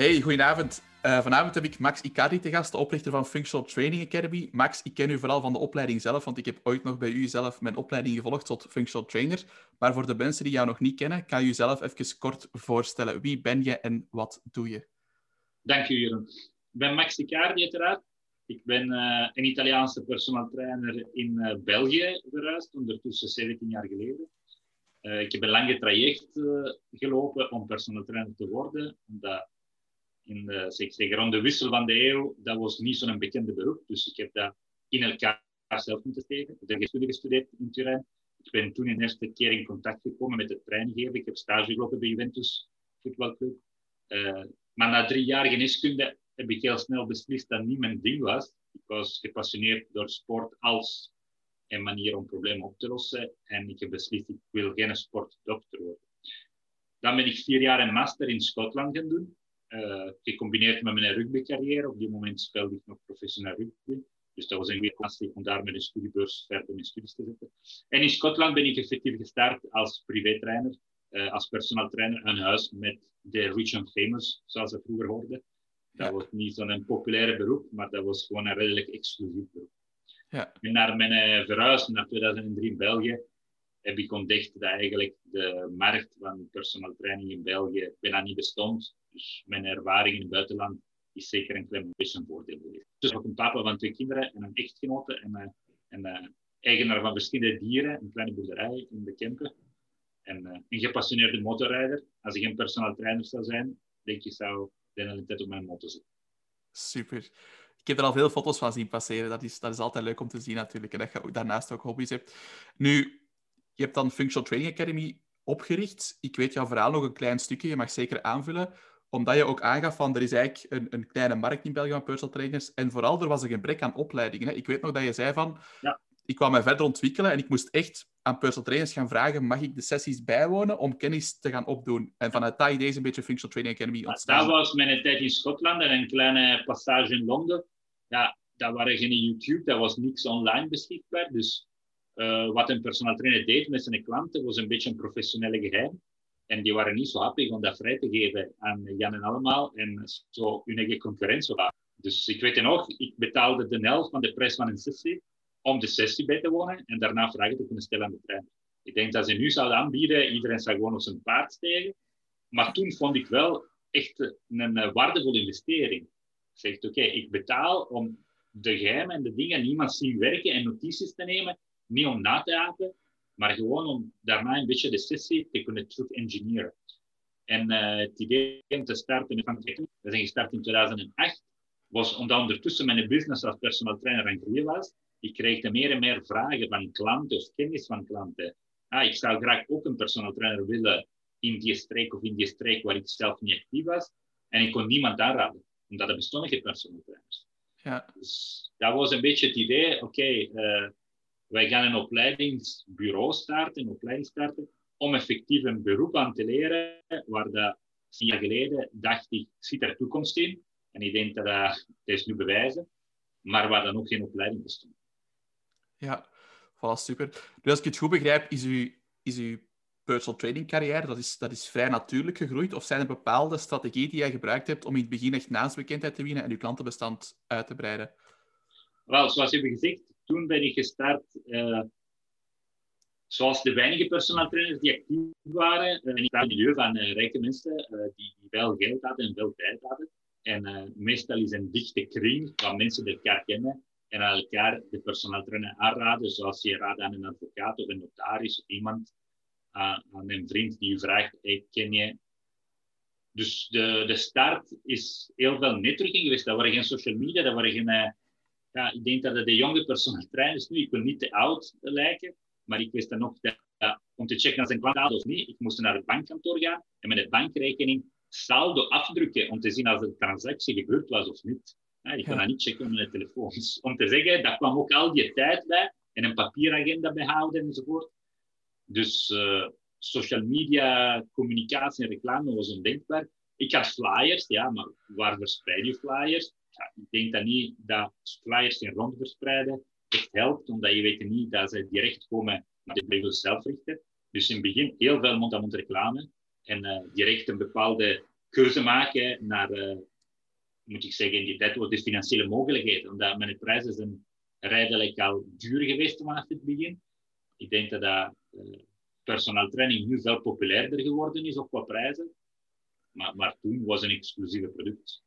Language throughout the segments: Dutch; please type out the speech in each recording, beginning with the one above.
Hey, goedenavond. Uh, vanavond heb ik Max Icardi te gast, de oprichter van Functional Training Academy. Max, ik ken u vooral van de opleiding zelf, want ik heb ooit nog bij u zelf mijn opleiding gevolgd tot Functional Trainer. Maar voor de mensen die jou nog niet kennen, kan je jezelf even kort voorstellen. Wie ben je en wat doe je? Dank u, Jeroen. Ik ben Max Icardi, uiteraard. Ik ben uh, een Italiaanse personal trainer in uh, België verhuisd, ondertussen 17 jaar geleden. Ik heb een lange traject gelopen om personal trainer te worden, in de, zeg, zeg, rond de wissel van de eeuw, dat was niet zo'n bekende beroep. Dus ik heb dat in elkaar zelf moeten steken. Ik heb studie gestudeerd in Turijn. Ik ben toen in eerste keer in contact gekomen met het treingeven. Ik heb stage gelopen bij Juventus voetbalclub. Uh, maar na drie jaar geneeskunde heb ik heel snel beslist dat niet mijn ding was. Ik was gepassioneerd door sport als een manier om problemen op te lossen. En ik heb beslist, ik wil geen sportdokter worden. Dan ben ik vier jaar een master in Schotland gaan doen uh, gecombineerd met mijn rugbycarrière. Op die moment speelde ik nog professioneel rugby. Dus dat was een goede kans om daar met een studiebeurs verder mijn studies te zetten. En in Schotland ben ik effectief gestart als privétrainer, uh, als personal trainer aan huis met de Rich and Famous, zoals ze vroeger hoorden. Dat was niet zo'n populaire beroep, maar dat was gewoon een redelijk exclusief beroep. Ja. En naar mijn uh, verhuis naar 2003 in België heb ik ontdekt dat eigenlijk de markt van personal training in België bijna niet bestond. Dus mijn ervaring in het buitenland is zeker een klein beetje een voordeel geweest. Dus ook een papa van twee kinderen en een echtgenote en, uh, en uh, eigenaar van verschillende dieren, een kleine boerderij in de Kempen. En uh, een gepassioneerde motorrijder. Als ik een personal trainer zou zijn, denk ik zou de hele tijd op mijn motor zitten. Super. Ik heb er al veel foto's van zien passeren. Dat is, dat is altijd leuk om te zien natuurlijk. En dat je daarnaast ook hobby's hebt. Nu, je hebt dan Functional Training Academy opgericht. Ik weet jouw verhaal nog een klein stukje. Je mag zeker aanvullen omdat je ook aangaf van er is eigenlijk een, een kleine markt in België van personal trainers. En vooral, er was een gebrek aan opleidingen. Hè. Ik weet nog dat je zei van, ja. ik kwam mij verder ontwikkelen en ik moest echt aan personal trainers gaan vragen, mag ik de sessies bijwonen om kennis te gaan opdoen? En vanuit dat idee is een beetje Functional Training Academy ontstaan. Dat was mijn tijd in Schotland en een kleine passage in Londen. Ja, dat waren geen YouTube, dat was niks online beschikbaar. Dus uh, wat een personal trainer deed met zijn klanten was een beetje een professionele geheim. En die waren niet zo happy om dat vrij te geven aan Jan en allemaal en zo hun concurrentie laten. Dus ik weet nog, ik betaalde de helft van de prijs van een sessie om de sessie bij te wonen en daarna vragen te kunnen stellen aan de trein. Ik denk dat ze nu zouden aanbieden, iedereen zou gewoon op zijn paard steken. Maar toen vond ik wel echt een waardevolle investering. Ik zeg, oké, ik betaal om de geheimen en de dingen niemand zien werken en notities te nemen, niet om na te apen, maar gewoon om daarna een beetje de sessie te kunnen terug-engineeren. En uh, het idee om te starten Van we zijn gestart in 2008, was omdat ondertussen mijn business als personal trainer aan groeien was. Ik kreeg meer en meer vragen van klanten of kennis van klanten. Ah, ik zou graag ook een personal trainer willen in die streek of in die streek waar ik zelf niet actief was. En ik kon niemand aanraden, omdat er bestonden geen personal trainers. Ja. Dus dat was een beetje het idee, oké, okay, uh, eh, wij gaan een opleidingsbureau starten, een opleiding starten, om effectief een beroep aan te leren, waar dat tien jaar geleden dacht ik, ziet er toekomst in. En ik denk dat dat, is nu bewijzen, maar waar dan ook geen opleiding bestond. Ja, voilà, super. Dus als ik het goed begrijp, is uw, is uw personal training carrière, dat is, dat is vrij natuurlijk gegroeid? Of zijn er bepaalde strategieën die jij gebruikt hebt om in het begin echt naamsbekendheid te winnen en je klantenbestand uit te breiden? Wel, zoals je hebt gezegd, toen ben ik gestart, uh, zoals de weinige personal trainers die actief waren, uh, in het milieu van uh, rijke mensen die, wel geld hadden en veel tijd hadden. En meestal is een dichte kring van mensen die elkaar kennen en elkaar de personal trainer aanraden, zoals je raadt aan een advocaat of een notaris of iemand, aan een vriend die je vraagt, ken je dus de, de start is heel veel netwerking geweest. Dat waren geen social media, dat waren geen ja, ik denk dat de jonge personal trainers nu, ik wil niet te oud lijken, maar ik wist dan nog dat, om te checken als een klant had of niet, ik moest naar het bankkantoor gaan en met de bankrekening saldo afdrukken om te zien als de transactie gebeurd was of niet. Ja, ik kon dat niet checken met de telefoon. Dus om te zeggen, daar kwam ook al die tijd bij en een papieragenda bijhouden enzovoort. Dus uh, social media, communicatie en reclame was ondenkbaar. Ik had flyers, ja, maar waar verspreid je flyers? Ik denk dat niet dat flyers in rond verspreiden echt helpt, omdat je weet niet dat ze direct komen naar de labels zelf richten. Dus in het begin heel veel mond-aan-mond reclame en uh, direct een bepaalde keuze maken naar, uh, moet ik zeggen, in die tijd ook de financiële mogelijkheden. Omdat mijn prijzen zijn redelijk al duur geweest vanaf het begin. Ik denk dat dat uh, personal training nu veel populairder geworden is op qua prijzen. Maar, maar toen was een exclusieve product.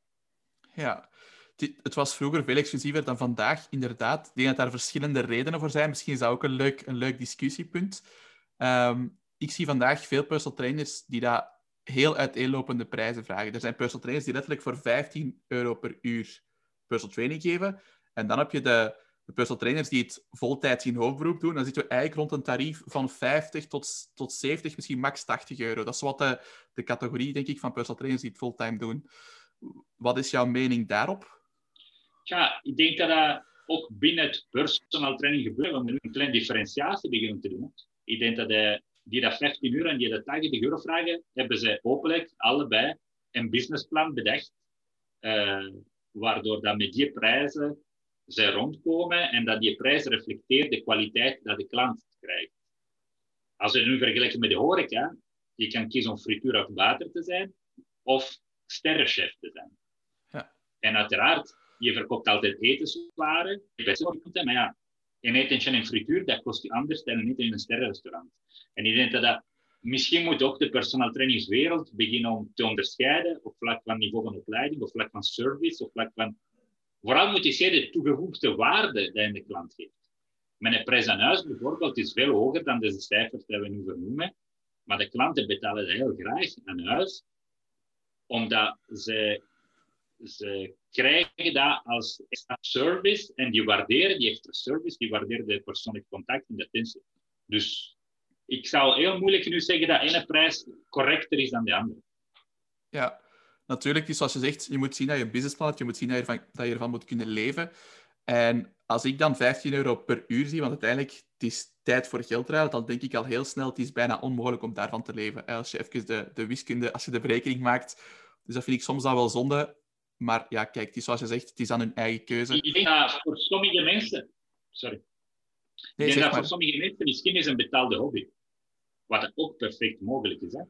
Ja, het was vroeger veel exclusiever dan vandaag, inderdaad. Ik denk dat daar verschillende redenen voor zijn. Misschien is dat ook een leuk, een leuk discussiepunt. Ehm, ik zie vandaag veel personal trainers die dat heel uiteenlopende prijzen vragen. Er zijn personal trainers die letterlijk voor 15 euro per uur personal training geven. En dan heb je de, de personal trainers die het voltijds in hoofdberoep doen. Dan zitten we eigenlijk rond een tarief van 50 tot, tot 70, misschien max 80 euro. Dat is wat de, de categorie, denk ik, van personal trainers die het fulltime doen. Wat is jouw mening daarop? Ja, ik denk dat dat ook binnen het personal training gebeurt. We moeten een kleine differentiatie beginnen te doen. Ik denk dat de, die dat 15 uur en die dat 80 euro vragen, hebben ze hopelijk allebei een businessplan bedacht. Uh, waardoor dat met die prijzen ze rondkomen en dat die prijs reflecteert de kwaliteit dat de klant krijgt. Als we nu vergelijken met de horeca, je kan kiezen om frituur of water te zijn of sterrenchef te zijn. Ja. En uiteraard, je verkoopt altijd etenswaren, maar ja, een etentje en frituur, dat kost je anders dan eten in een sterrenrestaurant. En ik denk dat, dat misschien moet ook de personal trainingswereld beginnen om te onderscheiden op vlak van niveau van opleiding, op vlak van service, op vlak van... Vooral moet je zien de toegevoegde waarde die je de klant geeft. Mijn prijs aan huis bijvoorbeeld is veel hoger dan deze cijfers die we nu vernoemen. Maar de klanten betalen heel graag aan huis, omdat ze ze krijgen dat als extra service en die waarderen die extra service, die waarderen de persoonlijke contact en de attentie. Dus ik zou heel moeilijk nu zeggen dat ene prijs correcter is dan de andere. Ja, natuurlijk. Dus zoals je zegt, je moet zien dat je businessplan hebt, je moet zien dat je, ervan, dat je ervan moet kunnen leven. En als ik dan 15 euro per uur zie, want uiteindelijk het is tijd voor geld ruilen, dan denk ik al heel snel, het is bijna onmogelijk om daarvan te leven. Als je even de, de wiskunde, als je de berekening maakt. Dus dat vind ik soms dan wel zonde. Maar ja, kijk, het is zoals je zegt, het is aan hun eigen keuze. Ik denk dat voor sommige mensen... Sorry. Nee, ik denk dat voor sommige mensen misschien is een betaalde hobby. Wat ook perfect mogelijk is. Hè?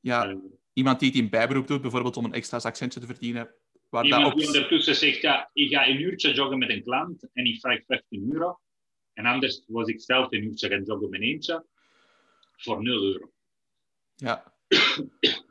Ja, uh, iemand die het in bijberoep doet, bijvoorbeeld om een extra zakcentje te verdienen. Waar iemand dat op... die ondertussen zegt, ja, ik ga een uurtje joggen met een klant en ik vraag 15 euro. En anders was ik zelf een uurtje gaan joggen met eentje voor 0 euro. Ja.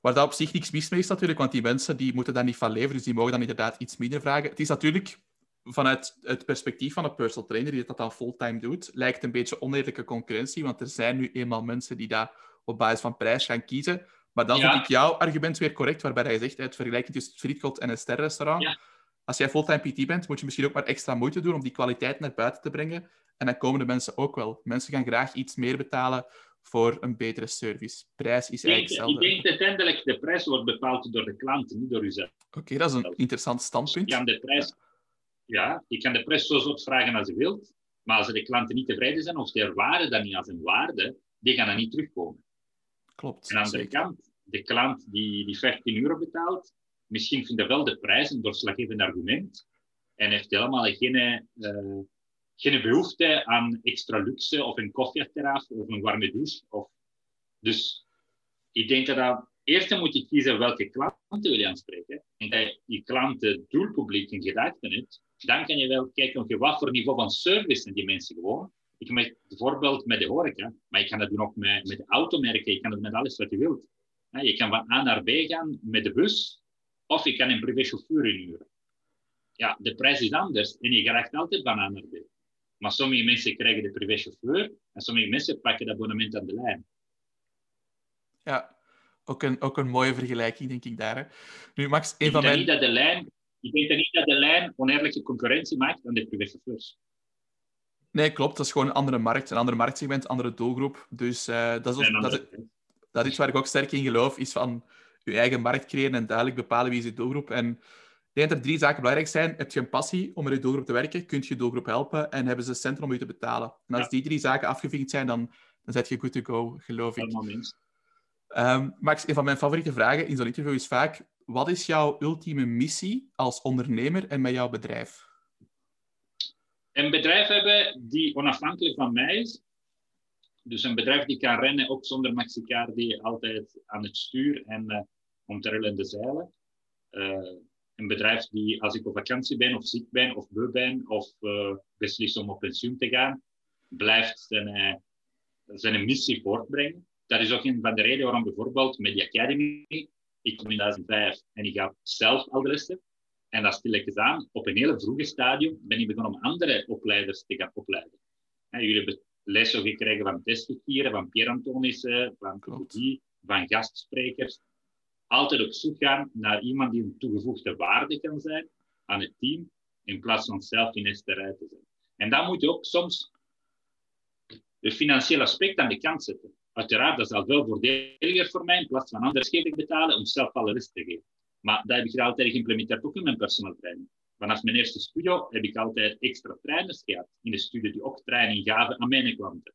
Waar dat op zich niks mis mee is natuurlijk, want die mensen die moeten daar niet van leven, dus die mogen dan inderdaad iets minder vragen. Het is natuurlijk vanuit het perspectief van een personal trainer die dat dan fulltime doet, lijkt een beetje oneerlijke concurrentie, want er zijn nu eenmaal mensen die daar op basis van prijs gaan kiezen. Maar dan vind ik jouw argument weer correct, waarbij je zegt, het vergelijking tussen het en een sterrenrestaurant. Ja. Als jij fulltime PT bent, moet je misschien ook maar extra moeite doen om die kwaliteit naar buiten te brengen. En dan komen de mensen ook wel. Mensen gaan graag iets meer betalen voor een betere service. Prijs is eigenlijk hetzelfde. Ik denk uiteindelijk de prijs wordt bepaald door de klant, niet door uzelf. Oké, dat is een interessant standpunt. Je kan de prijs, ja, je kan de prijs zo zot vragen als je wilt, maar als de klanten niet tevreden zijn of ze ervaren dat niet als een waarde, die gaan dan niet terugkomen. Klopt. En aan de andere kant, de klant die, die 15 euro betaalt, misschien vindt wel de prijs een doorslaggevend argument en heeft helemaal geen... Uh, geen behoefte aan extra luxe of een koffieterras of een warme douche. Of... Dus ik denk dat eerst moet je kiezen welke klanten wil je aanspreken. En dat je je klanten doelpubliek in gedachten hebt, dan kan je wel kijken op wat voor niveau van service die mensen gewoon. Ik kan bijvoorbeeld met de horeca, maar je kan dat doen ook met, met de automerken, je kan het met alles wat je wilt. Je kan van A naar B gaan met de bus, of je kan een privéchauffeur inhuren. Ja, de prijs is anders en je krijgt altijd van A naar B. Maar sommige mensen krijgen de privéchauffeur en sommige mensen pakken dat abonnement aan de lijn. Ja, ook een, ook een mooie vergelijking, denk ik daar. Hè. Nu, Max, een ik van mijn... Niet dat de lijn, ik denk niet dat de lijn oneerlijke concurrentie maakt aan de privéchauffeurs. Nee, klopt. Dat is gewoon een andere markt, een andere marktsegment, een andere doelgroep. Dus uh, dat, is ook, dat, is, dat is waar ik ook sterk in geloof, is van je eigen markt creëren en duidelijk bepalen wie is je doelgroep. En denk dat er drie zaken belangrijk zijn. Heb je een passie om met je doelgroep te werken? Kun je je doelgroep helpen? En hebben ze centrum om je te betalen? En als die drie zaken afgevinkt zijn, dan, dan zet je good to go, geloof ik. Um, Max, een van mijn favoriete vragen in zo'n interview is vaak... Wat is jouw ultieme missie als ondernemer en met jouw bedrijf? Een bedrijf hebben die onafhankelijk van mij is. Dus een bedrijf die kan rennen, ook zonder Maxicaar, die altijd aan het stuur en... Uh, om te in de zeilen. Uh, een bedrijf die, als ik op vakantie ben, of ziek ben, of beu ben, of uh, beslist om op pensioen te gaan, blijft zijn, zijn missie voortbrengen. Dat is ook een van de redenen waarom bijvoorbeeld Media Academy, ik kom in 2005 en ik ga zelf al de lessen. En dat stilletjes aan, op een hele vroege stadium ben ik begonnen om andere opleiders te gaan opleiden. En jullie hebben lessen gekregen van testverkeer, van Pierre Antonissen, van Claudie, van gastsprekers. Altijd op zoek gaan naar iemand die een toegevoegde waarde kan zijn aan het team, in plaats van zelf in esterij te zijn. En dan moet je ook soms de financiële aspect aan de kant zetten. Uiteraard, dat is al veel voordeliger voor mij, in plaats van andere schepen betalen, om zelf alle rest te geven. Maar dat heb ik altijd geïmplementeerd, ook in mijn personal training. Vanaf mijn eerste studio heb ik altijd extra trainers gehad in de studio die ook training gaven aan mijn klanten.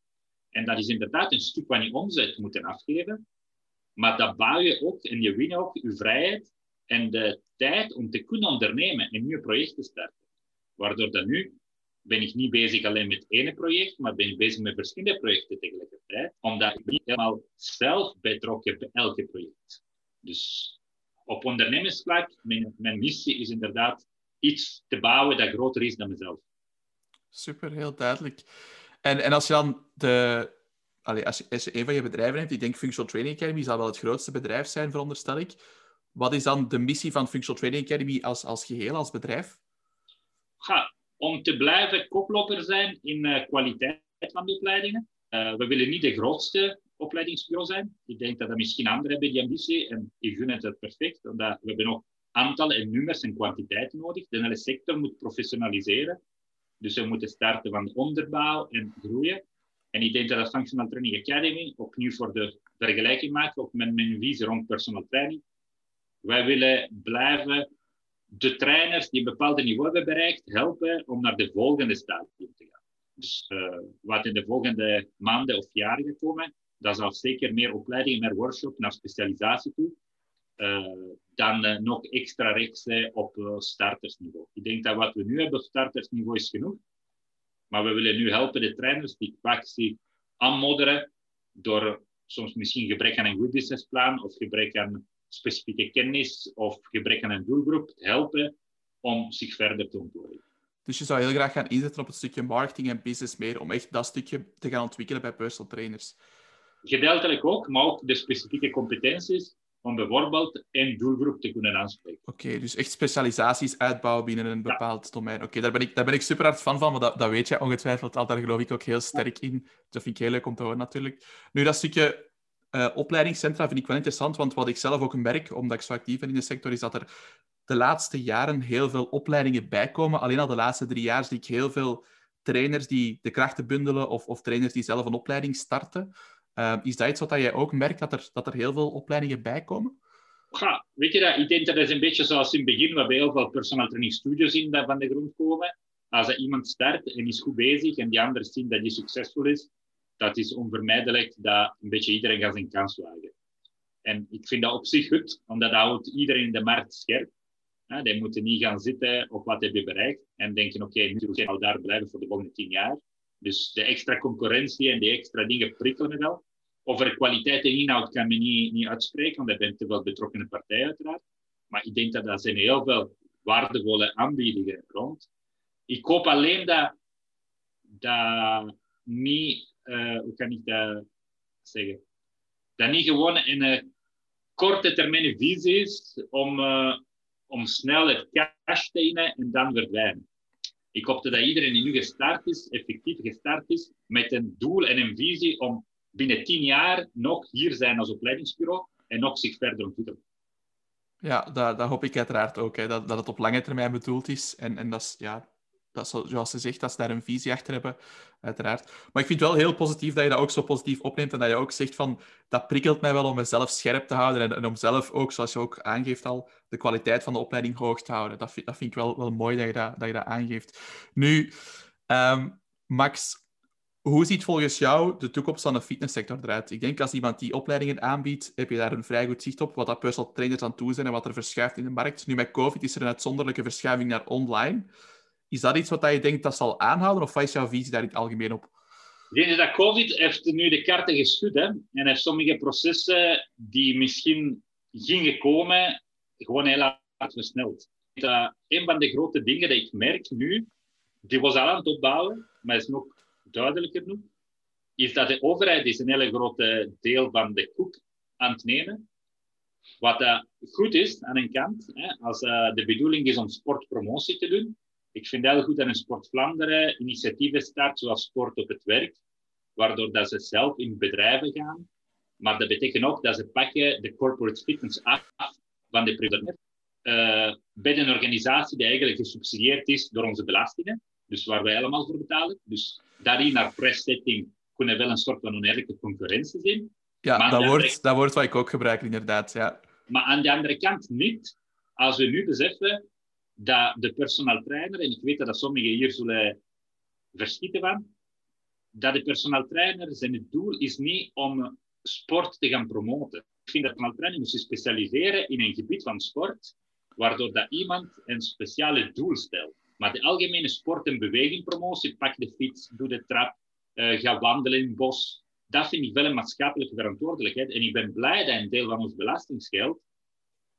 En dat is inderdaad een stuk van je omzet moeten afgeven. Maar dat bouw je ook en je wint ook je vrijheid en de tijd om te kunnen ondernemen en nieuwe projecten starten. Waardoor dat nu ben ik niet bezig alleen met één project, maar ben ik bezig met verschillende projecten tegelijkertijd. Omdat ik niet helemaal zelf betrokken bij elke project. Dus op ondernemingsvlak, mijn, mijn missie is inderdaad iets te bouwen dat groter is dan mezelf. Super, heel duidelijk. En, en als je dan de... Als, je, als een van je bedrijven hebt, ik denk Functional Training Academy zal wel het grootste bedrijf zijn, veronderstel ik. Wat is dan de missie van Functional Training Academy als, als geheel, als bedrijf? Om te blijven koploper zijn in uh, kwaliteit van de opleidingen. Uh, we willen niet de grootste opleidingsbureau zijn. Ik denk dat er misschien anderen hebben die ambitie en ik gun het perfect, omdat we hebben nog aantallen en nummers en kwantiteit nodig. De hele sector moet professionaliseren. Dus we moeten starten van onderbouw en groeien. En ik denk dat de Functional Training Academy, opnieuw voor de vergelijking maken, ook met mijn visie rond personal training, wij willen blijven de trainers die een bepaald niveau hebben bereikt, helpen om naar de volgende stadium te gaan. Dus uh, wat in de volgende maanden of jaren komen, dat zal zeker meer opleiding, meer workshop naar specialisatie toe. Uh, dan uh, nog extra rechts op startersniveau. Ik denk dat wat we nu hebben op startersniveau is genoeg. Maar we willen nu helpen de trainers die kwaksie aanmodderen door soms misschien gebrek aan een goed businessplan of gebrek aan specifieke kennis of gebrek aan een doelgroep te helpen om zich verder te ontwikkelen. Dus je zou heel graag gaan inzetten op het stukje marketing en business meer, om echt dat stukje te gaan ontwikkelen bij personal trainers. Gedeeltelijk ook, maar ook de specifieke competenties om bijvoorbeeld één doelgroep te kunnen aanspreken. Oké, dus echt specialisaties uitbouwen binnen een bepaald domein. Oké, daar, ben ik, daar ben ik super hard fan van, maar dat, dat weet je ongetwijfeld al. Daar geloof ik ook heel sterk in. Dat vind ik heel leuk om te horen, natuurlijk. Nu, dat stukje uh, opleidingscentra vind ik wel interessant, want wat ik zelf ook merk, omdat ik zo actief ben in de sector, is dat er de laatste jaren heel veel opleidingen bijkomen. Alleen al de laatste drie jaar zie ik heel veel trainers die de krachten bundelen of, of trainers die zelf een opleiding starten. Uh, is dat iets wat jij ook merkt, dat er, dat er heel veel opleidingen bijkomen? Ja, weet je dat? Ik denk dat het een beetje zoals in het begin, waarbij heel veel personal training studios in dat van de grond komen. Als er iemand start en is goed bezig en die anderen zien dat hij succesvol is, dat is onvermijdelijk dat een beetje iedereen gaat zijn kans wagen. En ik vind dat op zich goed, omdat dat houdt iedereen in de markt scherp. Ja, die moeten niet gaan zitten op wat heb je bereikt en denken, oké, okay, nu moet je daar blijven voor de volgende tien jaar. Dus de extra concurrentie en de extra dingen prikkelen wel. Over kwaliteit en inhoud kan me niet, niet uitspreken, want daar ben te wel betrokkenen partij uiteraard. Maar ik denk dat er zijn heel veel waardevolle aanbiedingen rond. Ik hoop alleen dat, dat niet, uh, hoe kan ik dat zeggen? Dat niet gewoon een korte termijn visie is om, uh, om snel het cash te innen en dan verdwijnen. Ik hoop dat iedereen die nu gestart is, effectief gestart is, met een doel en een visie om binnen tien jaar nog hier zijn als opleidingsbureau en nog zich verder ontwikkelen. Ja, dat, hoop ik uiteraard ook. Hè. Dat, dat het op lange termijn bedoeld is. En, en dat is, ja, dat zoals ze zegt, dat ze daar een visie achter hebben, uiteraard. Maar ik vind het wel heel positief dat je dat ook zo positief opneemt en dat je ook zegt van, dat prikkelt mij wel om mezelf scherp te houden en, en om zelf ook, zoals je ook aangeeft al, de kwaliteit van de opleiding hoog te houden. Dat vind, dat vind ik wel, wel mooi dat je dat, dat je dat aangeeft. Nu, ehm, Max, hoe ziet volgens jou de toekomst van de fitnesssector eruit? Ik denk als iemand die opleidingen aanbiedt, heb je daar een vrij goed zicht op wat dat personal trainers aan toe zijn en wat er verschuift in de markt. Nu met COVID is er een uitzonderlijke verschuiving naar online. Is dat iets wat je denkt dat zal aanhouden, of wat is jouw visie daar in het algemeen op? Denk dat COVID heeft nu de kaarten geschud hè? en heeft sommige processen die misschien gingen komen, gewoon heel hard versneld. Uh, een van de grote dingen die ik merk nu, die was al aan het opbouwen, maar is nog duidelijker nu, is dat de overheid is een hele grote deel van de koek aan het nemen. Wat uh, goed is aan een kant, hè, als uh, de bedoeling is om sportpromotie te doen. Ik vind het heel goed dat een Sport Vlaanderen initiatieven start, zoals Sport op het Werk, waardoor dat ze zelf in bedrijven gaan. Maar dat betekent ook dat ze pakken de corporate fitness af van de privaat. Uh, bij een organisatie die eigenlijk gesubsidieerd is door onze belastingen, dus waar wij allemaal voor betalen. Dus daarin naar press-setting kunnen wel een soort van oneerlijke concurrentie zijn. Ja, dat, woord, dat woord wat ik ook gebruik, inderdaad. Ja. Maar aan de andere kant niet. Als we nu beseffen dat de personal trainer, en ik weet dat sommigen hier zullen verschieten van, dat de personal trainer zijn doel is niet om sport te gaan promoten. Ik vind dat de personal trainer moet zich specialiseren in een gebied van sport, waardoor dat iemand een speciale doel stelt. Maar de algemene sport- en bewegingpromotie, pak de fiets, doe de trap, uh, ga wandelen in het bos, dat vind ik wel een maatschappelijke verantwoordelijkheid. En ik ben blij dat een deel van ons belastingsgeld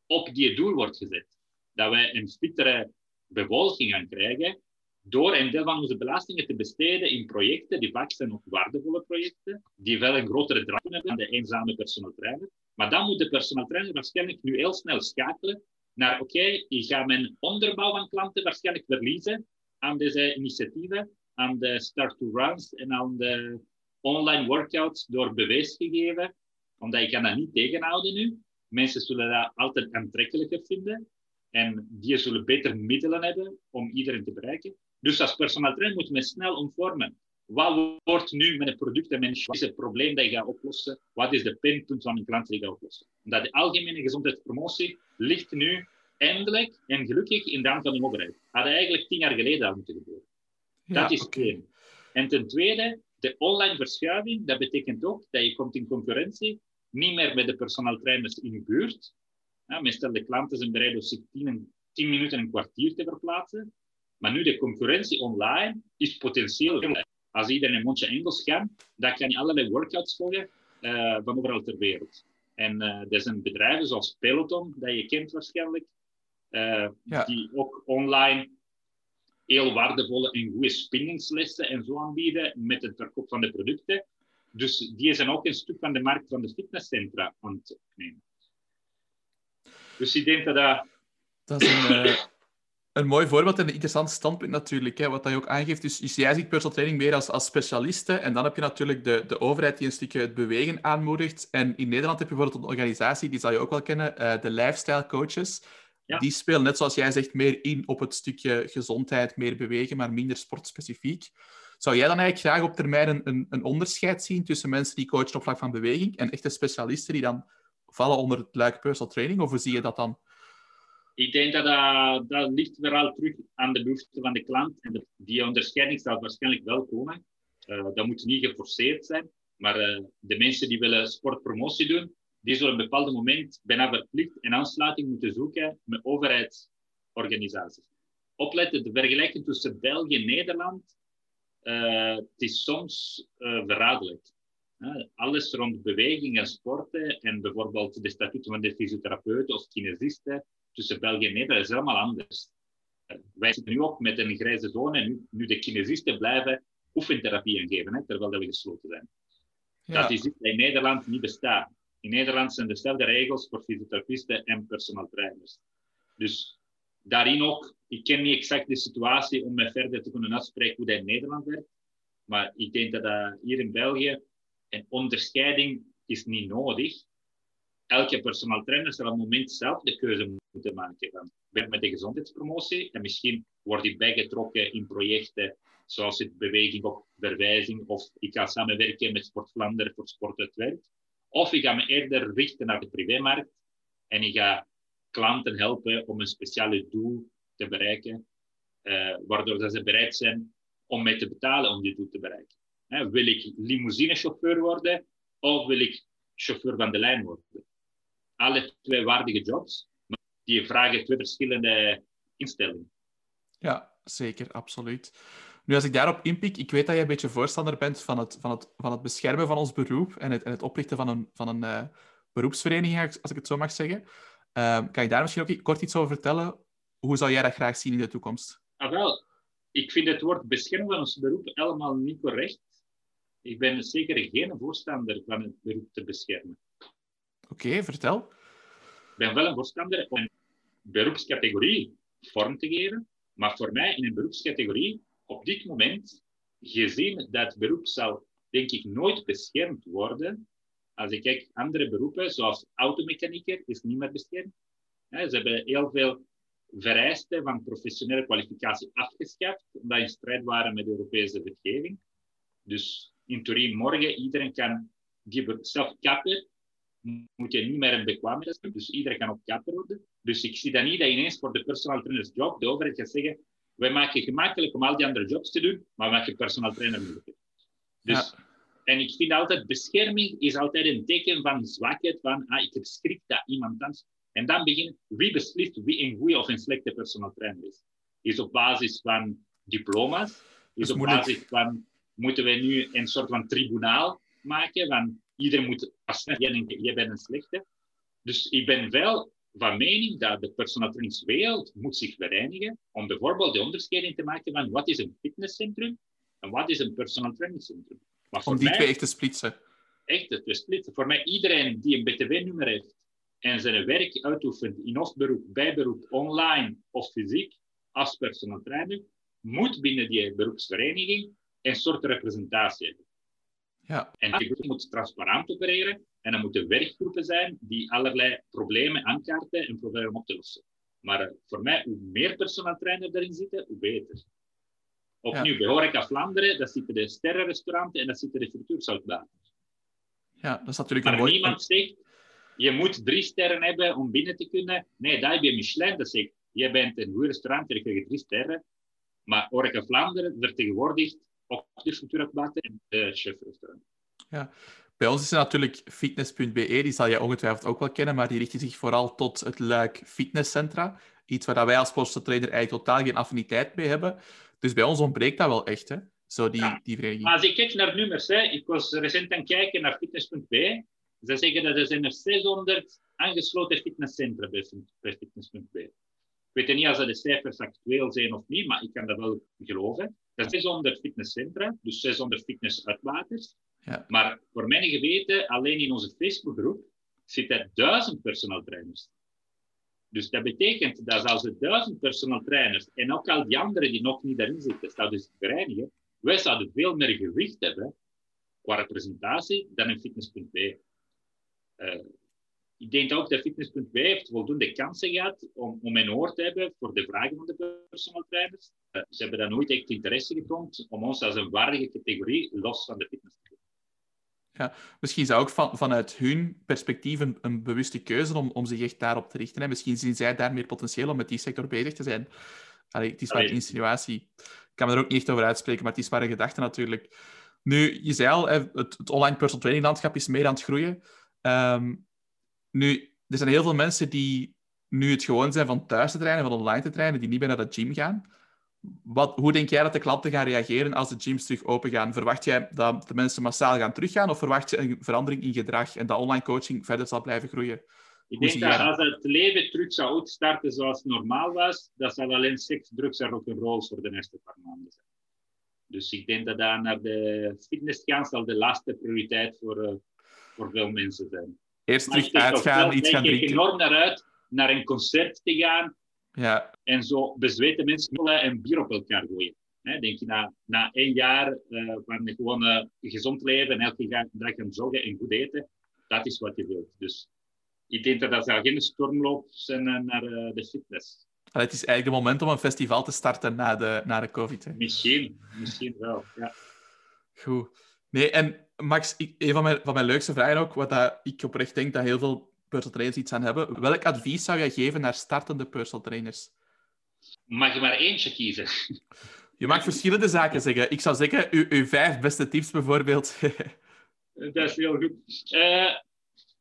op die doel wordt gezet. Dat wij een fittere bevolking gaan krijgen door een deel van onze belastingen te besteden in projecten die vaak zijn nog waardevolle projecten, die wel een grotere drang hebben dan de eenzame personal trainer. Maar dan moet de personal trainer waarschijnlijk nu heel snel schakelen naar oké, ik ga mijn onderbouw van klanten waarschijnlijk verliezen aan deze initiatieven, aan de start-to-runs en aan de online workouts door bewijs gegeven, omdat je kan dat niet tegenhouden nu. Mensen zullen dat altijd aantrekkelijker vinden en die zullen beter middelen hebben om iedereen te bereiken. Dus als personal trainer moet men snel omvormen. Wat wordt nu met het product en wat is het probleem dat je gaat oplossen? Wat is de pinpunt van een klant die je gaat oplossen? Omdat de algemene gezondheidspromotie ligt nu eindelijk en gelukkig in de hand van de overheid. Had eigenlijk tien jaar geleden al moeten gebeuren. dat is één. En ten tweede, de online verschuiving, dat betekent ook dat je komt in concurrentie, niet meer met de personal trainers in je buurt. Ja, meestal de klanten zijn bereid om zich tien, tien minuten, een kwartier te verplaatsen. Maar nu de concurrentie online is potentieel. Als iedereen een mondje Engels kan, dan kan je allerlei workouts volgen uh, van overal ter wereld. En er zijn bedrijven zoals Peloton, dat je kent waarschijnlijk, uh, die ook online heel waardevolle en goede spinningslessen en zo aanbieden met het verkoop van de producten. Dus die zijn ook een stuk van de markt van de fitnesscentra aan het opnemen. Dus ik denk dat dat... Dat is een, een mooi voorbeeld en een interessant standpunt natuurlijk, hè, wat dat je ook aangeeft. Dus, dus jij ziet personal training meer als, als specialiste en dan heb je natuurlijk de, de overheid die een stukje het bewegen aanmoedigt. En in Nederland heb je bijvoorbeeld een organisatie, die zal je ook wel kennen, uh, de Lifestyle Coaches. Die spelen, net zoals jij zegt, meer in op het stukje gezondheid, meer bewegen, maar minder sportspecifiek. Zou jij dan eigenlijk graag op termijn een, een, onderscheid zien tussen mensen die coachen op vlak van beweging en echte specialisten die dan vallen onder het luik personal training? Of hoe zie je dat dan? Ik denk dat dat, ligt vooral terug aan de behoeften van de klant. En die onderscheiding zal waarschijnlijk wel komen. Uh, dat moet niet geforceerd zijn. Maar uh, de mensen die willen sportpromotie doen, die zullen op een bepaald moment bijna verplicht een aansluiting moeten zoeken met overheidsorganisaties. Opletten, de vergelijking tussen België en Nederland, uh, het is soms verraderlijk. Alles rond beweging en sporten en bijvoorbeeld de statuten van de fysiotherapeuten of kinesisten tussen België en Nederland is allemaal anders. wij zitten nu ook met een grijze zone en nu, nu de kinesisten blijven oefentherapieën geven, hè, terwijl we gesloten zijn. Ja. Dat is iets dat in Nederland niet bestaat. In Nederland zijn dezelfde regels voor fysiotherapisten en personal trainers. Dus daarin ook, ik ken niet exact de situatie om me verder te kunnen uitspreken hoe dat in Nederland werkt. Maar ik denk dat uh, hier in België een onderscheiding is niet nodig. Elke personal trainer zal op het moment zelf de keuze moeten maken. Met de gezondheidspromotie en misschien word ik bijgetrokken in projecten zoals het beweging op verwijzing of ik ga samenwerken met Sport Vlaanderen voor Sport het Werk. Of ik ga me eerder richten naar de privémarkt en ik ga klanten helpen om een speciale doel te bereiken, uh, waardoor ze bereid zijn om mij te betalen om dit doel te bereiken. wil ik limousinechauffeur worden of wil ik chauffeur van de lijn worden? Alle twee waardige jobs, die vragen twee verschillende instellingen. Ja, zeker, absoluut. Nu, als ik daarop inpik, ik weet dat je een beetje voorstander bent van het, van het, van het beschermen van ons beroep en het, en het oprichten van een, van een uh, beroepsvereniging, als ik het zo mag zeggen. Ehm, kan je daar misschien ook kort iets over vertellen? Hoe zou jij dat graag zien in de toekomst? Ah, wel, ik vind het woord beschermen van ons beroep helemaal niet correct. Ik ben zeker geen voorstander van het beroep te beschermen. Oké, vertel. Ben wel een voorstander om een beroepscategorie vorm te geven, maar voor mij in een beroepscategorie op dit moment, gezien dat beroep zal, denk ik, nooit beschermd worden. Als ik kijk andere beroepen, zoals automechanieker, is niet meer beschermd. Ze hebben heel veel vereisten van professionele kwalificatie afgeschaft, omdat in strijd waren met de Europese wetgeving. Dus in theorie, morgen iedereen kan die zelf kapper, moet je niet meer een bekwaamheid hebben, dus iedereen kan ook kapper worden. Dus ik zie dat niet dat ineens voor de personal trainers job de overheid gaat zeggen, wij maken het gemakkelijk om al die andere jobs te doen, maar we maken personal trainer moeilijk. Dus, En ik vind altijd, bescherming is altijd een teken van zwakheid, van ah, ik heb schrik dat iemand anders en dan beginnen, wie beslist wie een goede of een slechte personal trainer is? Is op basis van diploma's? Is op basis van, moeten we nu een soort van tribunaal maken? Van iedereen moet jij, jij bent een slechte. Dus ik ben wel van mening dat de personal trainingswereld moet zich vereenigen om bijvoorbeeld de onderscheiding te maken van wat is een fitnesscentrum en wat is een personal trainingscentrum. Maar om die twee echt te splitsen. Echt te splitsen. Voor mij, iedereen die een BTW-nummer heeft en zijn werk uitoefent in of beroep, bijberoep, online of fysiek, als personal trainer, moet binnen die beroepsvereniging een soort representatie hebben. Ja. En die moet transparant opereren en er moeten werkgroepen zijn die allerlei problemen aankaarten en proberen op te lossen. Maar eh, voor mij, hoe meer personal trainer erin zitten, hoe beter. Opnieuw, ja. bij Horeca Vlaanderen, dat zitten de sterrenrestauranten en dat zitten de frituurzoutbanen. Ja, dat is natuurlijk maar een mooi... niemand zegt, je moet drie sterren hebben om binnen te kunnen. Nee, daar heb je Michelin. Dat zegt, je bent een goed restaurant, je krijgt drie sterren. Maar Horeca Vlaanderen vertegenwoordigt ook de frituurzoutbanen en de chefrestaurant. Ja, bij ons is er natuurlijk fitness.be, die zal je ongetwijfeld ook wel kennen, maar die richten zich vooral tot het Luik Fitnesscentra. Iets waar wij als personal trainer eigenlijk totaal geen affiniteit mee hebben. Dus bij ons ontbreekt dat wel echt, hè? Zo die, ja. die vereniging. Als ik kijk naar nummers, hè, ik was recent aan het kijken naar fitness.be. Ze zeggen dat er zijn er 600 aangesloten fitnesscentra bij, bij fitness.be. Ik weet niet of de cijfers actueel zijn of niet, maar ik kan dat wel geloven. Dat zijn 600 fitnesscentra, dus 600 fitnessuitbaters. Ja. Maar voor mijn geweten, alleen in onze Facebookgroep zitten duizend personal trainers. Dus dat betekent dat als er duizend personal trainers en ook al die anderen die nog niet daarin zitten, zouden zich vereinigen, wij zouden veel meer gewicht hebben qua representatie dan een fitness.be. Uh, ik denk ook dat Fitness.b heeft voldoende kansen gehad om, om een oor te hebben voor de vragen van de personal trainers. Uh, ze hebben daar nooit echt interesse getoond om ons als een waardige categorie los van de fitness te ja, misschien zou ook van, vanuit hun perspectief een, een, bewuste keuze om, om zich echt daarop te richten. En misschien zien zij daar meer potentieel om met die sector bezig te zijn. Allee, het is maar een insinuatie. Ik kan me er ook niet echt over uitspreken, maar het is maar een gedachte natuurlijk. Nu, je zei al, het, het online personal training landschap is meer aan het groeien. Um, nu, er zijn heel veel mensen die nu het gewoon zijn van thuis te trainen, van online te trainen, die niet meer naar de gym gaan. Wat, hoe denk jij dat de klanten gaan reageren als de gyms terug open gaan? Verwacht jij dat de mensen massaal gaan teruggaan of verwacht je een verandering in gedrag en dat online coaching verder zal blijven groeien? Ik denk dat als het leven terug zou starten zoals het normaal was, dat zal alleen seks, drugs en rock'n'roll voor de eerste paar maanden zijn. Dus ik denk dat daar naar de fitness gaan zal de laatste prioriteit voor, uh, voor veel mensen zijn. Eerst terug uitgaan, iets gaan drinken. Ik enorm naar uit naar een concert te gaan. Ja. En zo bezweten mensen en bier op elkaar gooien. He, denk je, na, na één jaar uh, van gewoon uh, gezond leven en elke dag gaan joggen en goed eten, dat is wat je wilt. Dus ik denk dat dat geen stormloop zijn uh, naar de fitness. het is eigenlijk het moment om een festival te starten na de, na de COVID. Hè? Misschien, misschien wel, ja. Goed. Nee, en Max, ik, een van mijn, van mijn leukste vragen ook, wat dat ik oprecht denk dat heel veel personal trainers iets aan hebben. Welk advies zou jij geven naar startende personal trainers? Mag je maar eentje kiezen? Je mag verschillende zaken zeggen. Ik zou zeggen, uw, uw vijf beste tips bijvoorbeeld. dat is heel goed. Uh,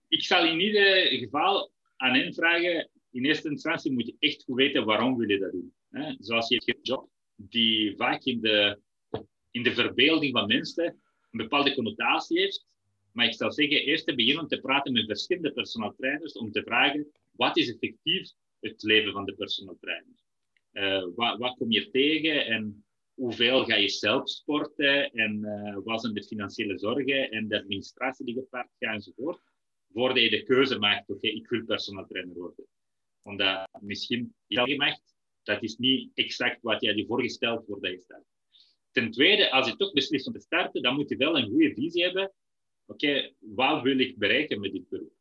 ik zal in ieder geval aan hen vragen, in eerste instantie moet je echt goed weten waarom wil je dat doen. Hè? Zoals je hebt een job die vaak in de, in de verbeelding van mensen een bepaalde connotatie heeft. Maar ik zou zeggen, eerst te beginnen te praten met verschillende personal trainers om te vragen, wat is effectief het leven van de personal trainer? Uh, wat, wat, kom je tegen en hoeveel ga je zelf sporten en uh, wat zijn de financiële zorgen en de administratie die gepaard gaat enzovoort, voordat je de keuze maakt, oké, ik wil personal trainer worden. Omdat misschien je maakt, dat is niet exact wat je je voorgesteld voordat je start. Ten tweede, als je toch beslist om te starten, dan moet je wel een goede visie hebben. Oké, wat wil ik bereiken met dit beroep?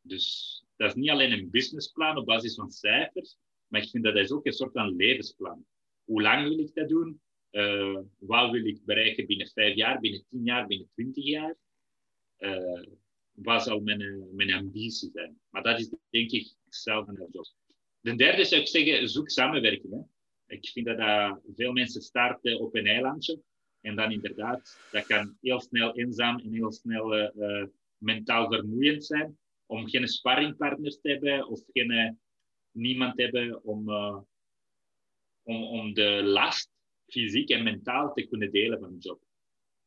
Dus dat is niet alleen een businessplan op basis van cijfers, maar ik vind dat dat is ook een soort van levensplan. Hoe lang wil ik dat doen? Uh, wat wil ik bereiken binnen vijf jaar, binnen tien jaar, binnen twintig jaar? Uh, wat zal mijn, mijn ambitie zijn? Maar dat is denk ik zelf een job. De derde zou ik zeggen, zoek samenwerking. Hè. Ik vind dat, veel mensen starten op een eilandje. En dan inderdaad, dat kan heel snel eenzaam en heel snel uh, mentaal vermoeiend zijn. Om geen sparringpartners te hebben of geen, niemand te hebben om, om, om de last fysiek en mentaal te kunnen delen van de job.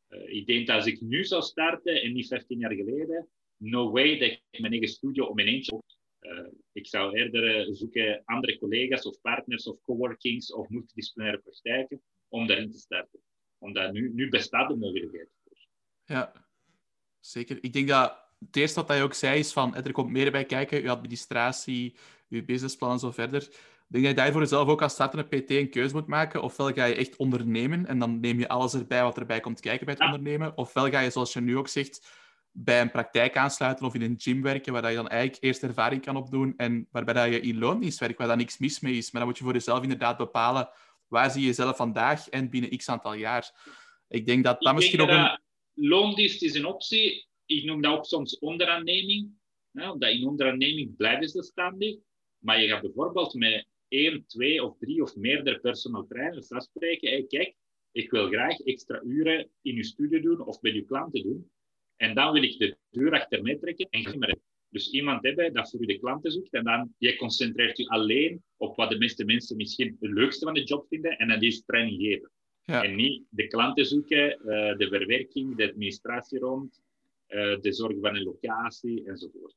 Ik denk dat als ik nu zou starten en niet 15 jaar geleden, no way dat ik mijn eigen studio om mijn eentje uh, ik zou eerder zoeken andere collega's of partners of coworkings of multidisciplinaire praktijken om daarin te starten. Omdat nu, nu bestaat de mogelijkheid. Ja, zeker. Ik denk dat het eerste wat hij ook zei is van er komt meer bij kijken, uw administratie, uw businessplan en zo verder. Ik denk dat je daarvoor zelf ook als startende PT een keuze moet maken. Ofwel ga je echt ondernemen en dan neem je alles erbij wat erbij komt kijken bij het ondernemen. Ofwel ga je, zoals je nu ook zegt, bij een praktijk aansluiten of in een gym werken, waar je dan eigenlijk eerst ervaring kan opdoen en waarbij dat je in loondienst werkt, waar dan niks mis mee is. Maar dan moet je voor jezelf inderdaad bepalen waar zie je jezelf vandaag en binnen x aantal jaar. Ik denk dat dat misschien ook een... Loondienst is een optie. Ik noem dat ook soms onderaanneming. Hè, omdat in onderaanneming blijven ze standig. Maar je gaat bijvoorbeeld met één, twee of drie of meerdere personal trainers afspreken. Hey, kijk, ik wil graag extra uren in je studio doen of bij je klanten doen. En dan wil ik de deur achter mij trekken en glimmen. Dus iemand hebben dat voor u de klanten zoekt en dan je concentreert je alleen op wat de meeste mensen misschien het leukste van de job vinden en dat is training geven. Ja. En niet de klanten zoeken, uh, de verwerking, de administratie rond, uh, de zorg van een locatie enzovoort.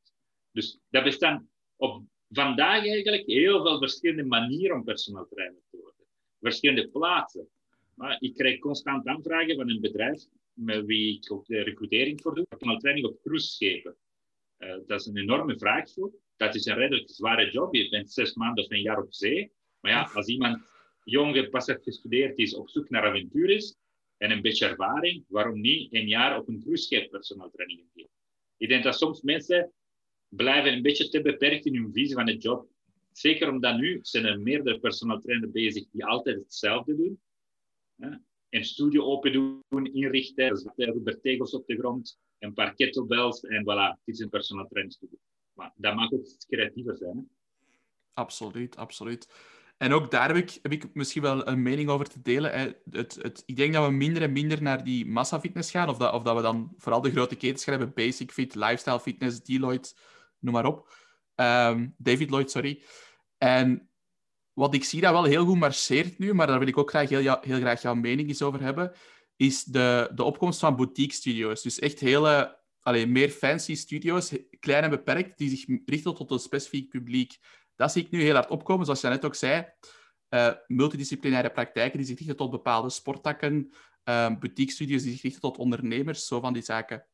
Dus dat bestaan op vandaag eigenlijk heel veel verschillende manieren om personal trainer te worden. Verschillende plaatsen. Maar ik krijg constant aanvragen van een bedrijf met wie ik ook de recrutering voor doe, personal training op cruiseschepen. Uh, dat is een enorme vraag voor. Dat is een redelijk zware job. Je bent zes maanden of een jaar op zee. Maar ja, als iemand jong pas heeft gestudeerd is, op zoek naar avontuur is en een beetje ervaring, waarom niet een jaar op een cruiseschip personal training geven? Ik denk dat soms mensen blijven een beetje te beperkt in hun visie van de job. Zeker omdat nu zijn er meerdere personal trainers bezig die altijd hetzelfde doen een studio open doen, inrichten, er tegels op de grond, een paar kettlebells en voilà, dit is een personal studio. Maar dat mag ook creatiever zijn. Absoluut, absoluut. En ook daar heb ik, heb ik misschien wel een mening over te delen. Het, het, ik denk dat we minder en minder naar die massafitness gaan, of dat, of dat we dan vooral de grote ketens gaan hebben, Basic Fit, Lifestyle Fitness, Deloitte, noem maar op. Um, David Lloyd, sorry. En wat ik zie dat wel heel goed marcheert nu, maar daar wil ik ook graag heel, graag jouw mening eens over hebben, is de, de opkomst van boutique-studio's. Dus echt hele, alleen, meer fancy studio's, klein en beperkt, die zich richten tot een specifiek publiek. Dat zie ik nu heel hard opkomen, zoals je net ook zei. Uh, multidisciplinaire praktijken die zich richten tot bepaalde sporttakken, uh, boutique-studio's die zich richten tot ondernemers, zo van die zaken.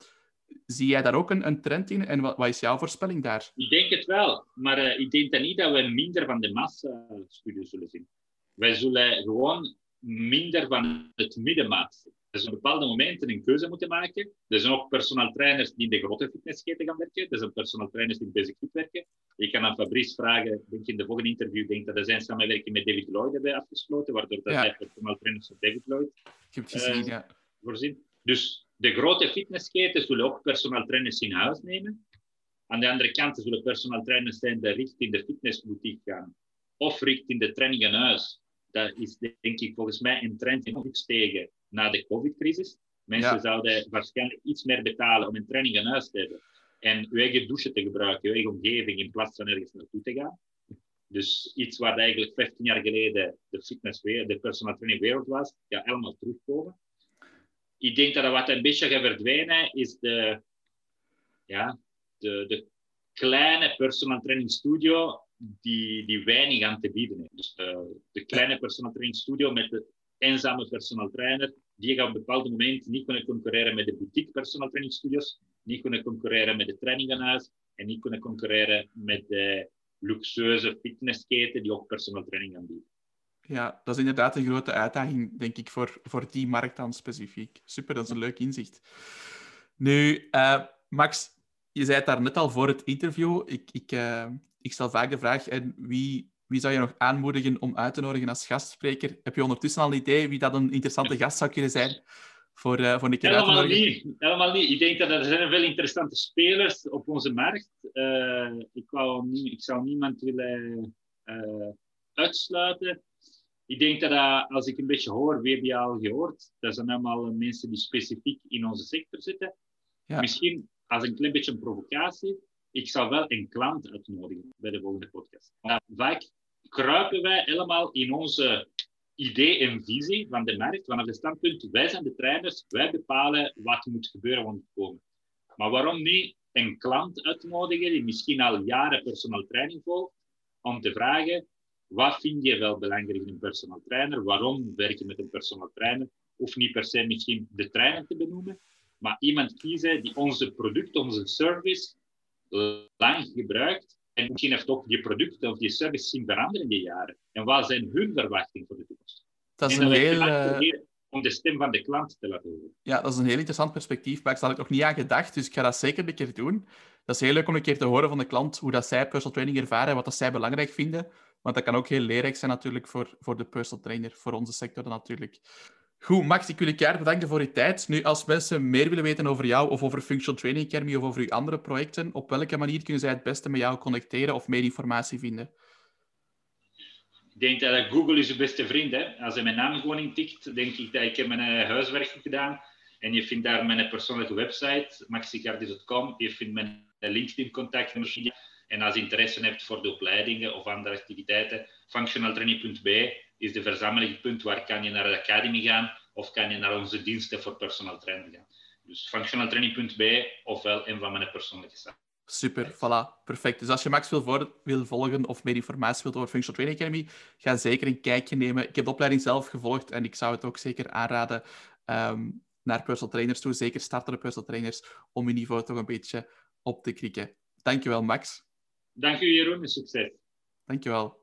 Zie jij daar ook een, een trend in en wat, wat, is jouw voorspelling daar? Ik denk het wel, maar uh, ik denk dan niet dat we minder van de massa-studies zullen zien. Wij zullen gewoon minder van het middenmaat zien. Er zijn bepaalde momenten een keuze moeten maken. Er zijn ook personal trainers die in de grote fitnessketen gaan werken. Er zijn personal trainers die in basic fit werken. Ik kan aan Fabrice vragen, denk in de volgende interview, denk dat er zijn samenwerking met David Lloyd hebben afgesloten, waardoor dat ja. hij personal trainers van David Lloyd Ik heb het gezien, uh, ja. voorzien. Dus de grote fitnessketen zullen ook personal trainers in huis nemen. Aan de andere kant zullen personal trainers zijn die richting de fitnessboutique gaan. Of richting de training in huis. Dat is denk ik volgens mij een trend in opstegen na de covid-crisis. Mensen ja. zouden waarschijnlijk iets meer betalen om een training in huis te hebben. En uw eigen douche te gebruiken, uw eigen omgeving, in plaats van ergens naartoe te gaan. Dus iets waar eigenlijk 15 jaar geleden de fitness, de personal training wereld was, gaat helemaal terugkomen ik denk dat wat een beetje gaat verdwijnen, is de, ja, de, de kleine personal training studio die, die weinig aan te bieden heeft. Dus de, de kleine personal training studio met de eenzame personal trainer, die gaat op een bepaald moment niet kunnen concurreren met de boutique personal training studios, niet kunnen concurreren met de trainingenhuis en niet kunnen concurreren met de luxueuze fitnessketen die ook personal training aanbieden. Ja, dat is inderdaad een grote uitdaging, denk ik, voor, voor die markt dan specifiek. Super, dat is een leuk inzicht. Nu, uh, Max, je zei het daar net al voor het interview. Ik, ik, uh, ik stel vaak de vraag, en wie, wie zou je nog aanmoedigen om uit te nodigen als gastspreker? Heb je ondertussen al een idee wie dat een interessante gast zou kunnen zijn voor, uh, voor een keer helemaal uit te nodigen? Niet, helemaal niet. Ik denk dat er zijn veel interessante spelers op onze markt. ik, wou ik zou niemand willen uitsluiten ik denk dat als ik een beetje hoor, wie heb je al gehoord? Dat zijn allemaal mensen die specifiek in onze sector zitten. Ja. Misschien als een klein beetje een provocatie, ik zou wel een klant uitnodigen bij de volgende podcast. Maar vaak kruipen wij helemaal in onze idee en visie van de markt, vanaf het standpunt, wij zijn de trainers, wij bepalen wat moet gebeuren om te komen. Maar waarom niet een klant uitnodigen die misschien al jaren personal training volgt, om te vragen, wat vind je wel belangrijk in een personal trainer? Waarom werk je met een personal trainer? Of niet per se misschien de trainer te benoemen, maar iemand kiezen die onze product, onze service lang gebruikt en misschien heeft ook die product of die service zien veranderen in die jaren. En wat zijn hun verwachtingen voor de toekomst? Dat is een heel... Eh, om de stem van de klant te laten horen. Ja, dat is een heel interessant perspectief, maar ik had ik nog niet aan gedacht, dus ik ga dat zeker een keer doen. Dat is heel leuk om een keer te horen van de klant hoe dat zij personal training ervaren en wat dat zij belangrijk vinden. Want dat kan ook heel leerrijk zijn natuurlijk voor, voor de personal trainer, voor onze sector natuurlijk. Goed, Max, ik wil je keihard bedanken voor je tijd. Nu, als mensen meer willen weten over jou of over Functional Training Academy of over uw andere projecten, op welke manier kunnen zij het beste met jou connecteren of meer informatie vinden? Ik denk dat Google is je beste vriend. Hè? Als je mijn naam gewoon intikt, denk ik dat ik heb mijn eh, huiswerk gedaan. En je vindt daar mijn persoonlijke website, maxicardis.com. Je vindt mijn LinkedIn-contact. En als je interesse hebt voor de opleidingen of andere activiteiten, functionaltraining.be is de verzamelingpunt waar kan je naar de academy gaan of kan je naar onze diensten voor personal training gaan. Dus functionaltraining.be ofwel een van mijn persoonlijke sites. Super, voilà, perfect. Dus als je Max wil, wil volgen of meer informatie wilt over Functional Training Academy, ga zeker een kijkje nemen. Ik heb de opleiding zelf gevolgd en ik zou het ook zeker aanraden um, naar personal trainers toe, zeker startende personal trainers, om je niveau toch een beetje op te krikken. Dankjewel, Max. Dank u, Jeroen, en succes. Dankjewel.